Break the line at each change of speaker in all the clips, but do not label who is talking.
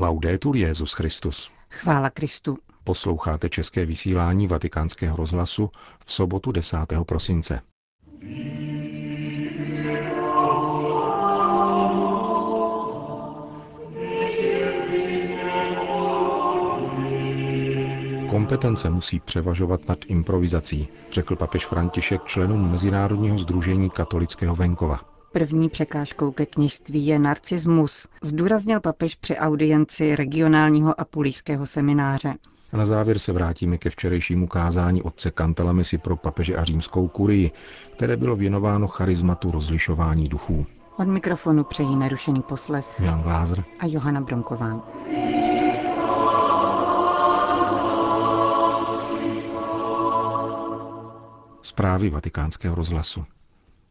Laudetur Jezus Christus.
Chvála Kristu.
Posloucháte české vysílání Vatikánského rozhlasu v sobotu 10. prosince. Kompetence musí převažovat nad improvizací, řekl papež František členům Mezinárodního združení katolického venkova.
První překážkou ke kněžství je narcismus, zdůraznil papež při audienci regionálního apulijského semináře.
A na závěr se vrátíme ke včerejšímu kázání otce Kantalamisi pro papeže a římskou kurii, které bylo věnováno charizmatu rozlišování duchů.
Od mikrofonu přejí nerušený poslech
Jan Glázer
a Johana Bronková.
Zprávy vatikánského rozhlasu.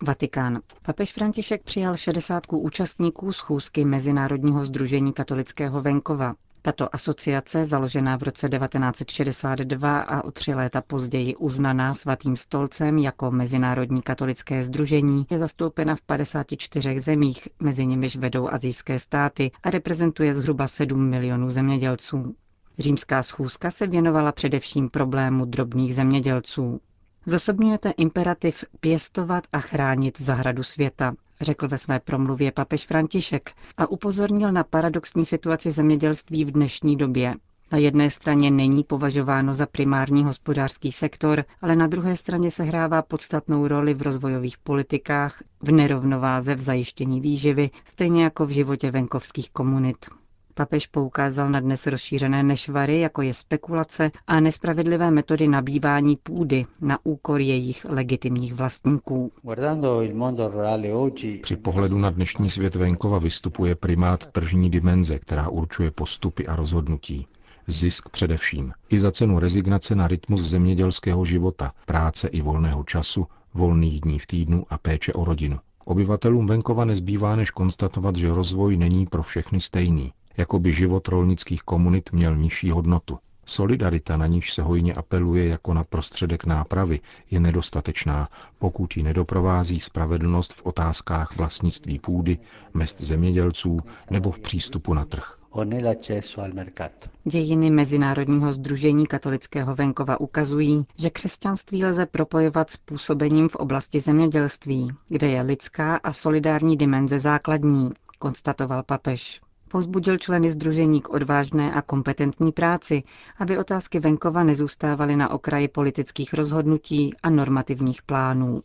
Vatikán. Papež František přijal 60 účastníků schůzky Mezinárodního združení katolického venkova. Tato asociace, založená v roce 1962 a o tři léta později uznaná svatým stolcem jako Mezinárodní katolické združení, je zastoupena v 54 zemích, mezi nimiž vedou azijské státy a reprezentuje zhruba 7 milionů zemědělců. Římská schůzka se věnovala především problému drobných zemědělců. Zosobňujete imperativ pěstovat a chránit zahradu světa, řekl ve své promluvě papež František a upozornil na paradoxní situaci zemědělství v dnešní době. Na jedné straně není považováno za primární hospodářský sektor, ale na druhé straně se hrává podstatnou roli v rozvojových politikách, v nerovnováze v zajištění výživy, stejně jako v životě venkovských komunit. Papež poukázal na dnes rozšířené nešvary, jako je spekulace a nespravedlivé metody nabývání půdy na úkor jejich legitimních vlastníků.
Při pohledu na dnešní svět venkova vystupuje primát tržní dimenze, která určuje postupy a rozhodnutí. Zisk především. I za cenu rezignace na rytmus zemědělského života, práce i volného času, volných dní v týdnu a péče o rodinu. Obyvatelům venkova nezbývá než konstatovat, že rozvoj není pro všechny stejný jako by život rolnických komunit měl nižší hodnotu. Solidarita, na níž se hojně apeluje jako na prostředek nápravy, je nedostatečná, pokud ji nedoprovází spravedlnost v otázkách vlastnictví půdy, mest zemědělců nebo v přístupu na trh.
Dějiny Mezinárodního združení katolického venkova ukazují, že křesťanství lze propojovat s působením v oblasti zemědělství, kde je lidská a solidární dimenze základní, konstatoval papež. Pozbudil členy združení k odvážné a kompetentní práci, aby otázky venkova nezůstávaly na okraji politických rozhodnutí a normativních plánů.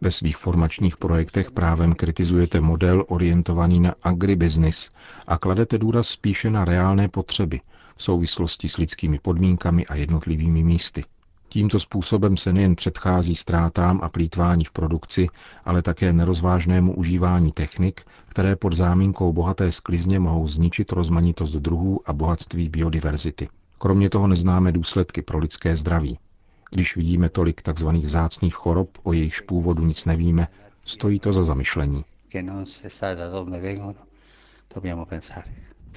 Ve svých formačních projektech právem kritizujete model orientovaný na agribusiness a kladete důraz spíše na reálné potřeby v souvislosti s lidskými podmínkami a jednotlivými místy. Tímto způsobem se nejen předchází ztrátám a plítvání v produkci, ale také nerozvážnému užívání technik, které pod záminkou bohaté sklizně mohou zničit rozmanitost druhů a bohatství biodiverzity. Kromě toho neznáme důsledky pro lidské zdraví. Když vidíme tolik tzv. vzácných chorob, o jejichž původu nic nevíme, stojí to za zamyšlení.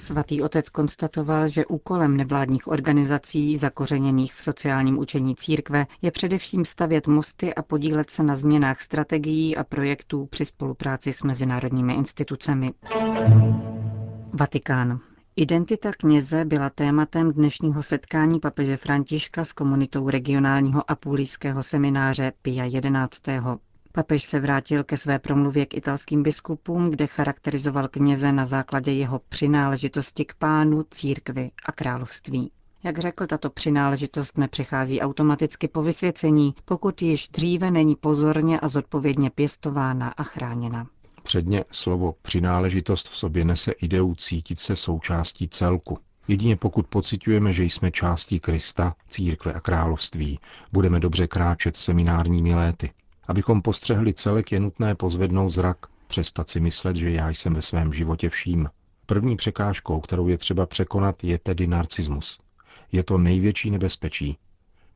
Svatý otec konstatoval, že úkolem nevládních organizací zakořeněných v sociálním učení církve je především stavět mosty a podílet se na změnách strategií a projektů při spolupráci s mezinárodními institucemi. Vatikán. Identita kněze byla tématem dnešního setkání papeže Františka s komunitou regionálního apulijského semináře Pia 11. Papež se vrátil ke své promluvě k italským biskupům, kde charakterizoval kněze na základě jeho přináležitosti k pánu, církvi a království. Jak řekl, tato přináležitost nepřichází automaticky po vysvěcení, pokud již dříve není pozorně a zodpovědně pěstována a chráněna.
Předně slovo přináležitost v sobě nese ideu cítit se součástí celku. Jedině pokud pocitujeme, že jsme částí Krista, církve a království, budeme dobře kráčet seminárními léty. Abychom postřehli celek, je nutné pozvednout zrak, přestat si myslet, že já jsem ve svém životě vším. První překážkou, kterou je třeba překonat, je tedy narcismus. Je to největší nebezpečí.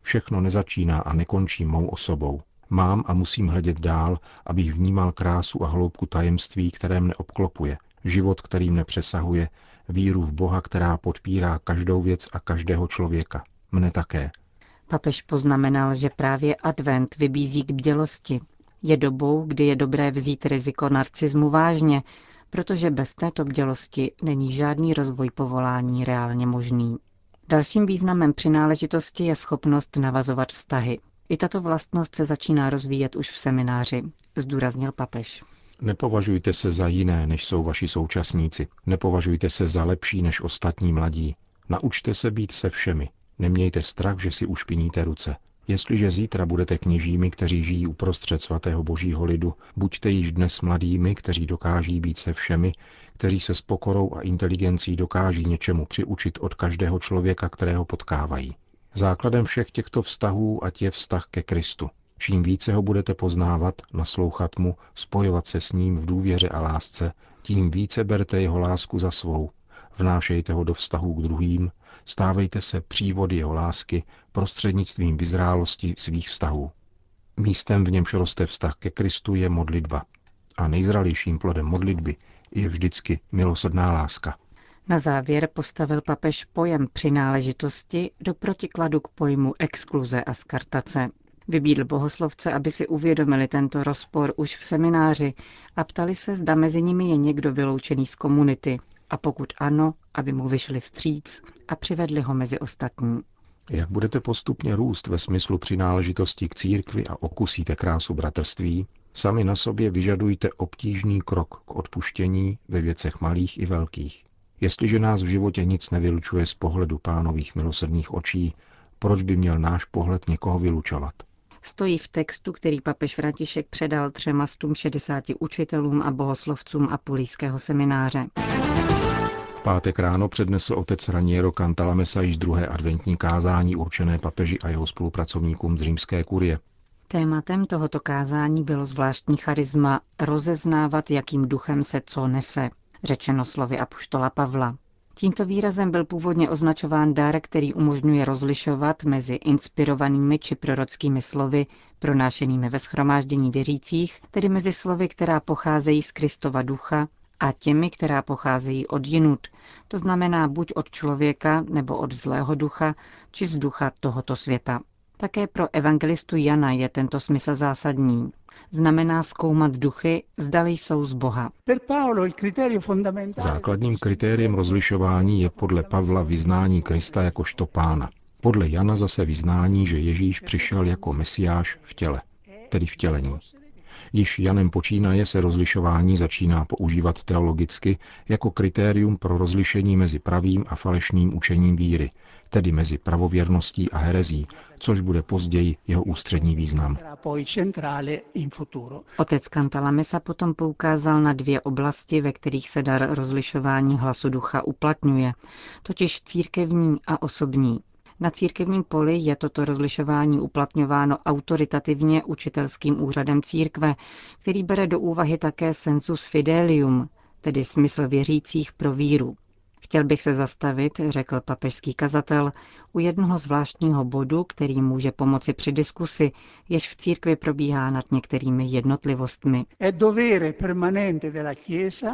Všechno nezačíná a nekončí mou osobou. Mám a musím hledět dál, abych vnímal krásu a hloubku tajemství, které mne obklopuje, život, který mne přesahuje, víru v Boha, která podpírá každou věc a každého člověka. Mne také.
Papež poznamenal, že právě advent vybízí k bdělosti. Je dobou, kdy je dobré vzít riziko narcismu vážně, protože bez této bdělosti není žádný rozvoj povolání reálně možný. Dalším významem přináležitosti je schopnost navazovat vztahy. I tato vlastnost se začíná rozvíjet už v semináři, zdůraznil papež.
Nepovažujte se za jiné, než jsou vaši současníci. Nepovažujte se za lepší než ostatní mladí. Naučte se být se všemi. Nemějte strach, že si ušpiníte ruce. Jestliže zítra budete kněžími, kteří žijí uprostřed svatého božího lidu, buďte již dnes mladými, kteří dokáží být se všemi, kteří se s pokorou a inteligencí dokáží něčemu přiučit od každého člověka, kterého potkávají. Základem všech těchto vztahů ať je vztah ke Kristu. Čím více ho budete poznávat, naslouchat mu, spojovat se s ním v důvěře a lásce, tím více berte jeho lásku za svou. Vnášejte ho do vztahu k druhým, stávejte se přívody jeho lásky prostřednictvím vyzrálosti svých vztahů. Místem, v němž roste vztah ke Kristu, je modlitba. A nejzralějším plodem modlitby je vždycky milosrdná láska.
Na závěr postavil papež pojem přináležitosti do protikladu k pojmu exkluze a skartace. Vybídl bohoslovce, aby si uvědomili tento rozpor už v semináři a ptali se, zda mezi nimi je někdo vyloučený z komunity a pokud ano, aby mu vyšli vstříc a přivedli ho mezi ostatní.
Jak budete postupně růst ve smyslu přináležitosti k církvi a okusíte krásu bratrství, sami na sobě vyžadujte obtížný krok k odpuštění ve věcech malých i velkých. Jestliže nás v životě nic nevylučuje z pohledu pánových milosrdných očí, proč by měl náš pohled někoho vylučovat?
stojí v textu, který papež František předal třema šedesáti učitelům a bohoslovcům apulijského semináře.
Pátek ráno přednesl otec Raniero Cantalamessa již druhé adventní kázání určené papeži a jeho spolupracovníkům z římské kurie.
Tématem tohoto kázání bylo zvláštní charisma rozeznávat, jakým duchem se co nese, řečeno slovy apoštola Pavla. Tímto výrazem byl původně označován dar, který umožňuje rozlišovat mezi inspirovanými či prorockými slovy pronášenými ve schromáždění věřících, tedy mezi slovy, která pocházejí z Kristova ducha a těmi, která pocházejí od jinut, to znamená buď od člověka nebo od zlého ducha, či z ducha tohoto světa. Také pro evangelistu Jana je tento smysl zásadní. Znamená zkoumat duchy, zdali jsou z Boha.
Základním kritériem rozlišování je podle Pavla vyznání Krista jakožto pána. Podle Jana zase vyznání, že Ježíš přišel jako mesiáš v těle, tedy vtělení. Již Janem počínaje se rozlišování začíná používat teologicky jako kritérium pro rozlišení mezi pravým a falešným učením víry, tedy mezi pravověrností a herezí, což bude později jeho ústřední význam.
Otec Cantalamessa potom poukázal na dvě oblasti, ve kterých se dar rozlišování hlasu ducha uplatňuje, totiž církevní a osobní. Na církevním poli je toto rozlišování uplatňováno autoritativně učitelským úřadem církve, který bere do úvahy také sensus fidelium, tedy smysl věřících pro víru. Chtěl bych se zastavit, řekl papežský kazatel, u jednoho zvláštního bodu, který může pomoci při diskusi, jež v církvi probíhá nad některými jednotlivostmi.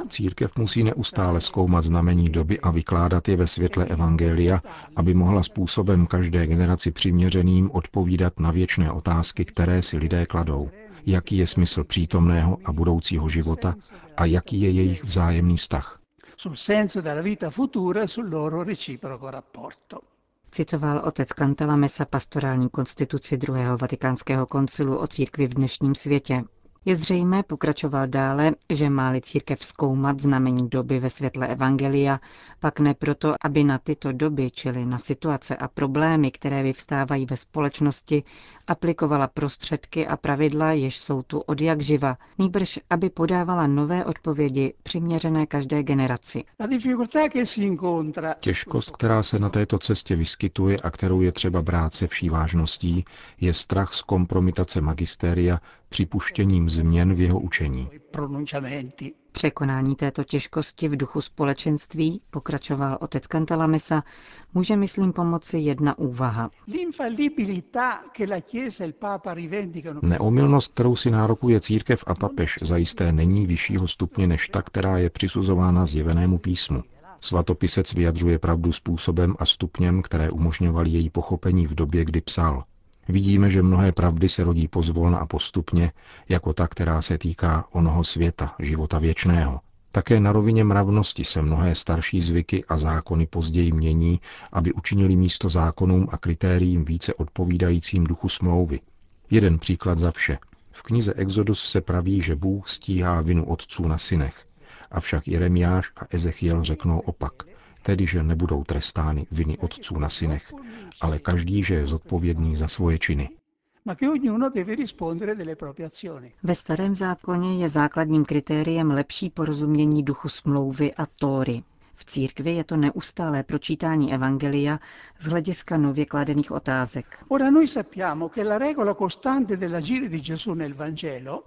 Církev musí neustále zkoumat znamení doby a vykládat je ve světle Evangelia, aby mohla způsobem každé generaci přiměřeným odpovídat na věčné otázky, které si lidé kladou. Jaký je smysl přítomného a budoucího života a jaký je jejich vzájemný vztah sul senso della vita futura e sul loro
reciproco rapporto. Citoval otec Kantela Mesa pastorální konstituci druhého vatikánského koncilu o církvi v dnešním světě. Je zřejmé, pokračoval dále, že máli církev zkoumat znamení doby ve světle Evangelia, pak ne proto, aby na tyto doby, čili na situace a problémy, které vyvstávají ve společnosti, aplikovala prostředky a pravidla, jež jsou tu od jak živa, nýbrž aby podávala nové odpovědi přiměřené každé generaci.
Těžkost, která se na této cestě vyskytuje a kterou je třeba brát se vší vážností, je strach z kompromitace magistéria připuštěním změn v jeho učení.
Překonání této těžkosti v duchu společenství, pokračoval otec Cantalamessa, může, myslím, pomoci jedna úvaha.
Neomilnost, kterou si nárokuje církev a papež, zajisté není vyššího stupně než ta, která je přisuzována zjevenému písmu. Svatopisec vyjadřuje pravdu způsobem a stupněm, které umožňovaly její pochopení v době, kdy psal. Vidíme, že mnohé pravdy se rodí pozvolna a postupně, jako ta, která se týká onoho světa, života věčného. Také na rovině mravnosti se mnohé starší zvyky a zákony později mění, aby učinili místo zákonům a kritériím více odpovídajícím duchu smlouvy. Jeden příklad za vše. V knize Exodus se praví, že Bůh stíhá vinu otců na synech. Avšak Jeremiáš a Ezechiel řeknou opak, tedy že nebudou trestány viny otců na synech, ale každý, že je zodpovědný za svoje činy.
Ve starém zákoně je základním kritériem lepší porozumění duchu smlouvy a tóry. V církvi je to neustálé pročítání evangelia z hlediska nově kladených otázek.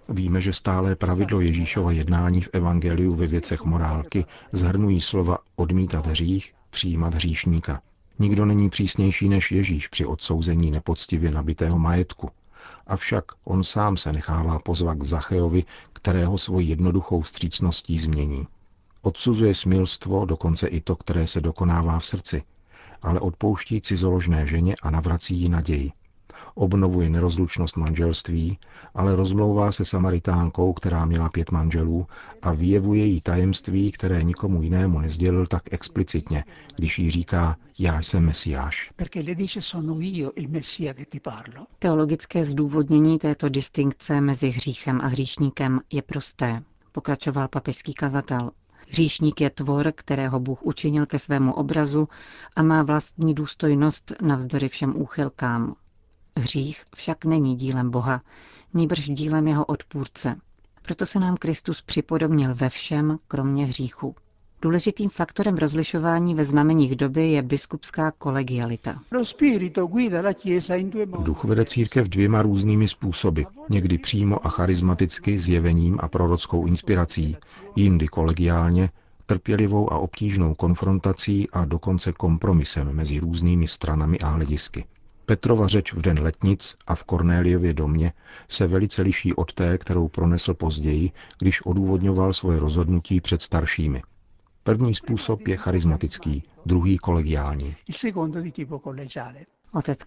Víme, že stále pravidlo Ježíšova jednání v evangeliu ve věcech morálky zhrnují slova odmítat hřích, přijímat hříšníka. Nikdo není přísnější než Ježíš při odsouzení nepoctivě nabitého majetku. Avšak on sám se nechává pozvat k Zachejovi, kterého svoji jednoduchou vstřícností změní. Odsuzuje smilstvo, dokonce i to, které se dokonává v srdci, ale odpouští cizoložné ženě a navrací jí naději. Obnovuje nerozlučnost manželství, ale rozmlouvá se Samaritánkou, která měla pět manželů a vyjevuje jí tajemství, které nikomu jinému nezdělil tak explicitně, když jí říká, já jsem Mesiáš.
Teologické zdůvodnění této distinkce mezi hříchem a hříšníkem je prosté, pokračoval papežský kazatel. Hříšník je tvor, kterého Bůh učinil ke svému obrazu a má vlastní důstojnost navzdory všem úchylkám. Hřích však není dílem Boha, nýbrž dílem jeho odpůrce. Proto se nám Kristus připodobnil ve všem, kromě hříchu. Důležitým faktorem rozlišování ve znameních doby je biskupská kolegialita.
Duch vede církev dvěma různými způsoby, někdy přímo a charismaticky zjevením a prorockou inspirací, jindy kolegiálně, trpělivou a obtížnou konfrontací a dokonce kompromisem mezi různými stranami a hledisky. Petrova řeč v den letnic a v Kornéliově domě se velice liší od té, kterou pronesl později, když odůvodňoval svoje rozhodnutí před staršími. První způsob je charismatický, druhý kolegiální.
Otec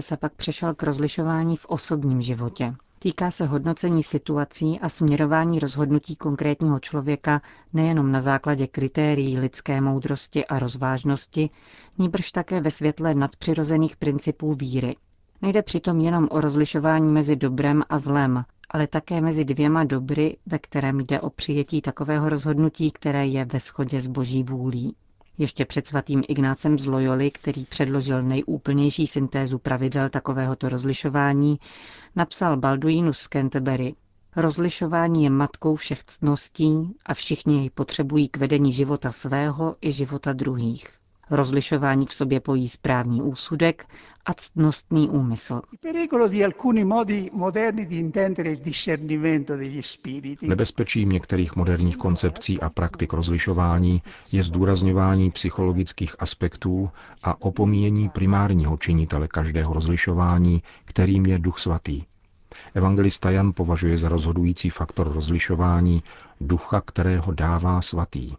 se pak přešel k rozlišování v osobním životě. Týká se hodnocení situací a směrování rozhodnutí konkrétního člověka nejenom na základě kritérií lidské moudrosti a rozvážnosti, níbrž také ve světle nadpřirozených principů víry. Nejde přitom jenom o rozlišování mezi dobrem a zlem, ale také mezi dvěma dobry, ve kterém jde o přijetí takového rozhodnutí, které je ve shodě s boží vůlí. Ještě před svatým Ignácem z Loyoli, který předložil nejúplnější syntézu pravidel takovéhoto rozlišování, napsal Balduinus z Canterbury. Rozlišování je matkou všech ctností a všichni jej potřebují k vedení života svého i života druhých. Rozlišování v sobě pojí správný úsudek a ctnostný úmysl.
Nebezpečím některých moderních koncepcí a praktik rozlišování je zdůrazňování psychologických aspektů a opomíjení primárního činitele každého rozlišování, kterým je Duch Svatý. Evangelista Jan považuje za rozhodující faktor rozlišování ducha, kterého dává svatý.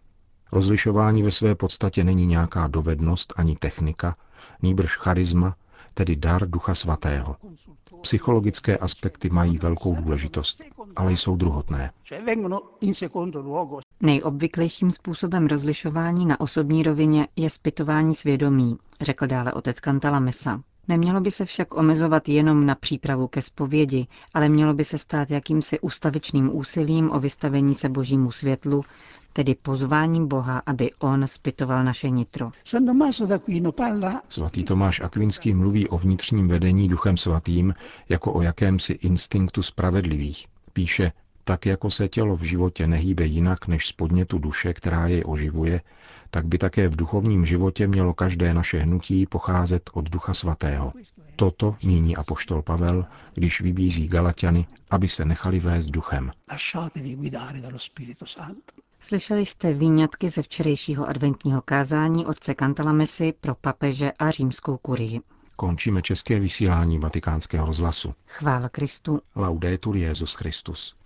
Rozlišování ve své podstatě není nějaká dovednost ani technika, nýbrž charisma, tedy dar Ducha Svatého. Psychologické aspekty mají velkou důležitost, ale jsou druhotné.
Nejobvyklejším způsobem rozlišování na osobní rovině je zpytování svědomí, řekl dále otec Mesa. Nemělo by se však omezovat jenom na přípravu ke zpovědi, ale mělo by se stát jakýmsi ustavičným úsilím o vystavení se božímu světlu, tedy pozváním Boha, aby on zpytoval naše nitro.
Svatý Tomáš Akvinský mluví o vnitřním vedení duchem svatým jako o jakémsi instinktu spravedlivých. Píše, tak jako se tělo v životě nehýbe jinak než z podnětu duše, která jej oživuje, tak by také v duchovním životě mělo každé naše hnutí pocházet od Ducha Svatého. Toto míní apoštol Pavel, když vybízí Galatiany, aby se nechali vést duchem.
Slyšeli jste výňatky ze včerejšího adventního kázání otce Kantalamesy pro papeže a římskou kurii.
Končíme české vysílání vatikánského rozhlasu.
Chvála Kristu.
Laudetur Jezus Christus.